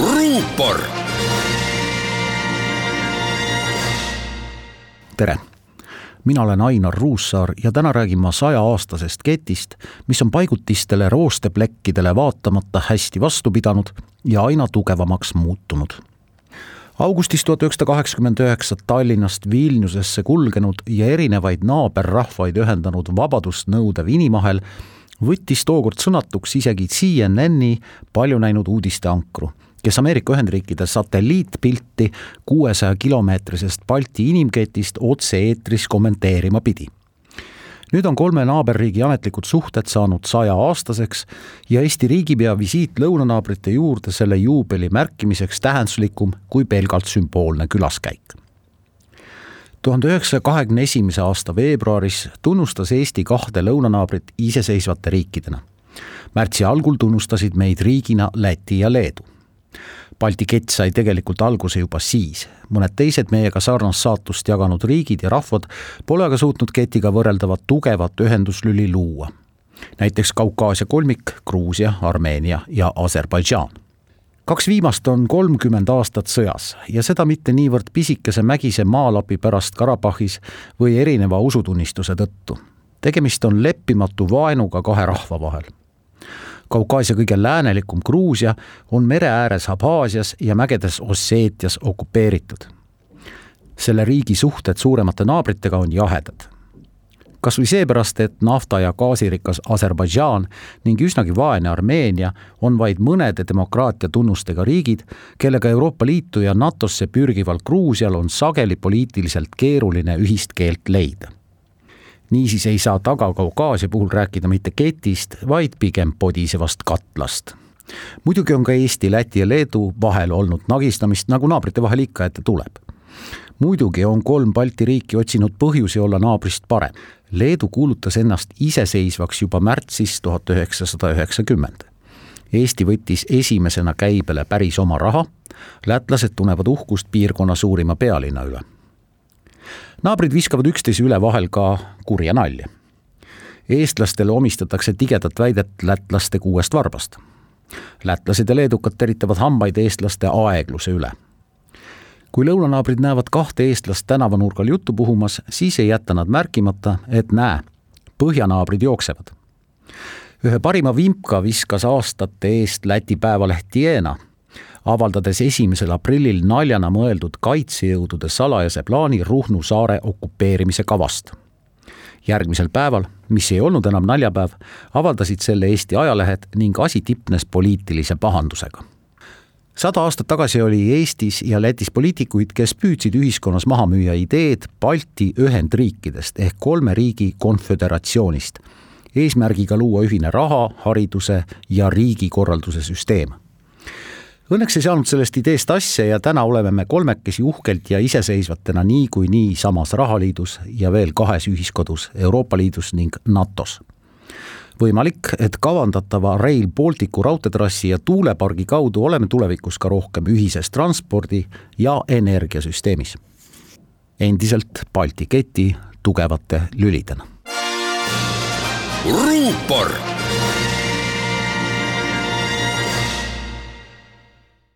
ruupor. tere, mina olen Ainar Ruussaar ja täna räägin ma sajaaastasest ketist, mis on paigutistele roosteplekkidele vaatamata hästi vastu pidanud ja aina tugevamaks muutunud. Augustis tuhat üheksasada kaheksakümmend üheksa Tallinnast Vilniusesse kulgenud ja erinevaid naaberrahvaid ühendanud vabadust nõudev inimahel võttis tookord sõnatuks isegi CNN-i palju näinud uudisteankru, kes Ameerika Ühendriikide satelliitpilti kuuesaja kilomeetrisest Balti inimketist otse-eetris kommenteerima pidi nüüd on kolme naaberriigi ametlikud suhted saanud sajaaastaseks ja Eesti riigipea visiit lõunanaabrite juurde selle juubeli märkimiseks tähenduslikum kui pelgalt sümboolne külaskäik tuhande üheksasaja kahekümne esimese aasta veebruaris tunnustas Eesti kahte lõunanaabrit iseseisvate riikidena. märtsi algul tunnustasid meid riigina Läti ja Leedu. Balti kett sai tegelikult alguse juba siis, mõned teised meiega sarnast saatust jaganud riigid ja rahvad pole aga suutnud ketiga võrreldavat tugevat ühenduslüli luua. näiteks Kaukaasia kolmik Gruusia, Armeenia ja Aserbaidžaan kaks viimast on kolmkümmend aastat sõjas ja seda mitte niivõrd pisikese mägise maalapi pärast Karabahhis või erineva usutunnistuse tõttu. tegemist on leppimatu vaenuga kahe rahva vahel. Kaukaasia kõige läänelikum Gruusia on mere ääres Abhaasias ja mägedes Osseetias okupeeritud. selle riigi suhted suuremate naabritega on jahedad kas või seepärast, et nafta- ja gaasirikas Aserbaidžaan ning üsnagi vaene Armeenia on vaid mõnede demokraatia tunnustega riigid, kellega Euroopa Liitu ja NATO-sse pürgival Gruusial on sageli poliitiliselt keeruline ühist keelt leida. Niisiis ei saa Taga-Kaukaasia puhul rääkida mitte ketist, vaid pigem podisevast katlast muidugi on ka Eesti, Läti ja Leedu vahel olnud nagistamist, nagu naabrite vahel ikka ette tuleb muidugi on kolm Balti riiki otsinud põhjusi olla naabrist parem. Leedu kuulutas ennast iseseisvaks juba märtsis tuhat üheksasada üheksakümmend. Eesti võttis esimesena käibele päris oma raha, lätlased tunnevad uhkust piirkonna suurima pealinna üle. Naabrid viskavad üksteise üle vahel ka kurja nalja. eestlastele omistatakse tigedat väidet lätlaste kuuest varbast. lätlased ja leedukad teritavad hambaid eestlaste aegluse üle kui lõunanaabrid näevad kahte eestlast tänavanurgal juttu puhumas, siis ei jäta nad märkimata, et näe, põhjanaabrid jooksevad. ühe parima vimka viskas aastate eest Läti päevaleht Tiena, avaldades esimesel aprillil naljana mõeldud kaitsejõudude salajase plaani Ruhnu saare okupeerimise kavast. järgmisel päeval, mis ei olnud enam naljapäev, avaldasid selle Eesti ajalehed ning asi tipnes poliitilise pahandusega sada aastat tagasi oli Eestis ja Lätis poliitikuid, kes püüdsid ühiskonnas maha müüa ideed Balti Ühendriikidest ehk kolme riigi konföderatsioonist, eesmärgiga luua ühine raha, hariduse ja riigikorralduse süsteem. Õnneks ei saanud sellest ideest asja ja täna oleme me kolmekesi uhkelt ja iseseisvatena niikuinii samas rahaliidus ja veel kahes ühiskodus Euroopa Liidus ning NATO-s võimalik, et kavandatava Rail Balticu raudteetrassi ja tuulepargi kaudu oleme tulevikus ka rohkem ühises transpordi ja energiasüsteemis. endiselt Balti keti tugevate lülidena. ruupor